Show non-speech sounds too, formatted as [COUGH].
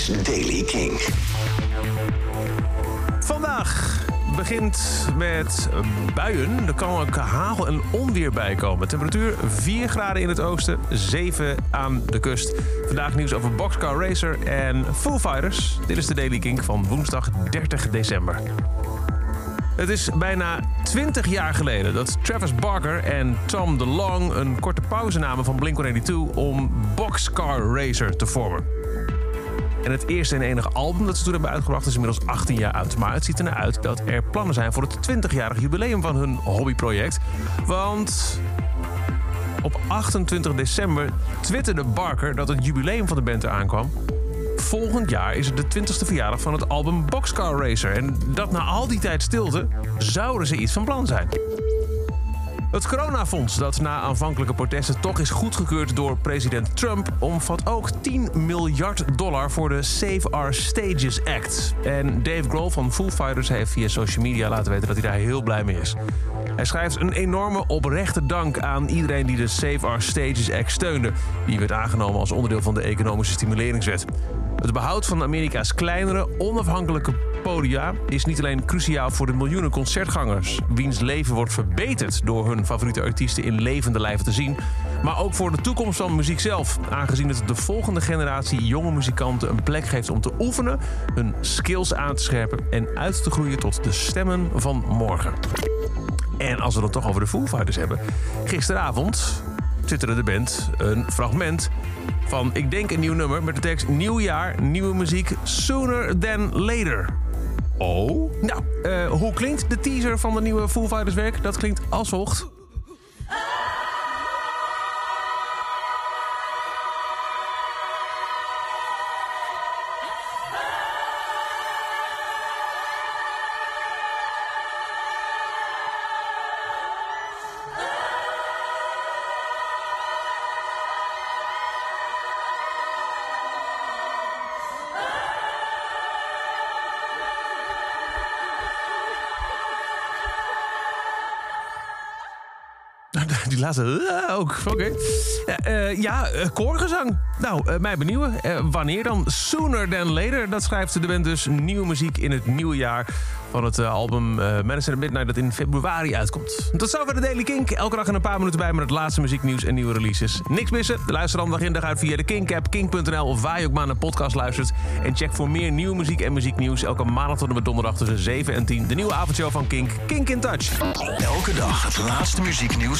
is Daily King. Vandaag begint met buien. Er kan ook hagel en onweer bij komen. Temperatuur 4 graden in het oosten, 7 aan de kust. Vandaag nieuws over Boxcar Racer en Foo Fighters. Dit is de Daily King van woensdag 30 december. Het is bijna 20 jaar geleden dat Travis Barker en Tom DeLong een korte pauze namen van Blink-182 om Boxcar Racer te vormen. En het eerste en enige album dat ze toen hebben uitgebracht is inmiddels 18 jaar oud. Maar het ziet er naar uit dat er plannen zijn voor het 20-jarig jubileum van hun hobbyproject. Want op 28 december twitterde Barker dat het jubileum van de band eraan kwam. Volgend jaar is het de 20ste verjaardag van het album Boxcar Racer. En dat na al die tijd stilte zouden ze iets van plan zijn. Het coronafonds, dat na aanvankelijke protesten toch is goedgekeurd door president Trump, omvat ook 10 miljard dollar voor de Save Our Stages Act. En Dave Grohl van Foo Fighters heeft via social media laten weten dat hij daar heel blij mee is. Hij schrijft een enorme oprechte dank aan iedereen die de Save Our Stages Act steunde. Die werd aangenomen als onderdeel van de economische stimuleringswet. Het behoud van Amerika's kleinere, onafhankelijke podia is niet alleen cruciaal voor de miljoenen concertgangers, wiens leven wordt verbeterd door hun favoriete artiesten in levende lijven te zien, maar ook voor de toekomst van muziek zelf, aangezien het de volgende generatie jonge muzikanten een plek geeft om te oefenen, hun skills aan te scherpen en uit te groeien tot de stemmen van morgen. En als we het toch over de Foo hebben, gisteravond twitterde de band een fragment van, ik denk een nieuw nummer met de tekst Nieuw jaar, nieuwe muziek, sooner than later. Oh? Nou, uh, hoe klinkt de teaser van de nieuwe Foo Fighters werk? Dat klinkt als volgt. [LAUGHS] Die laatste uh, ook. Oké. Ja, uh, koorgezang. Nou, mij benieuwen. wanneer dan? Sooner than later. Dat schrijft de band dus nieuwe muziek in het nieuwe jaar van het album Medicine at Midnight dat in februari uitkomt. Tot zover de Daily Kink. Elke dag een paar minuten bij met het laatste muzieknieuws en nieuwe releases. Niks missen. Luister dan dag in dag uit via de Kink-app, kink.nl of waar je ook maar naar podcast luistert. En check voor meer nieuwe muziek en muzieknieuws elke maandag tot en met donderdag tussen 7 en 10. De nieuwe avondshow van Kink, Kink in Touch. Elke dag het laatste muzieknieuws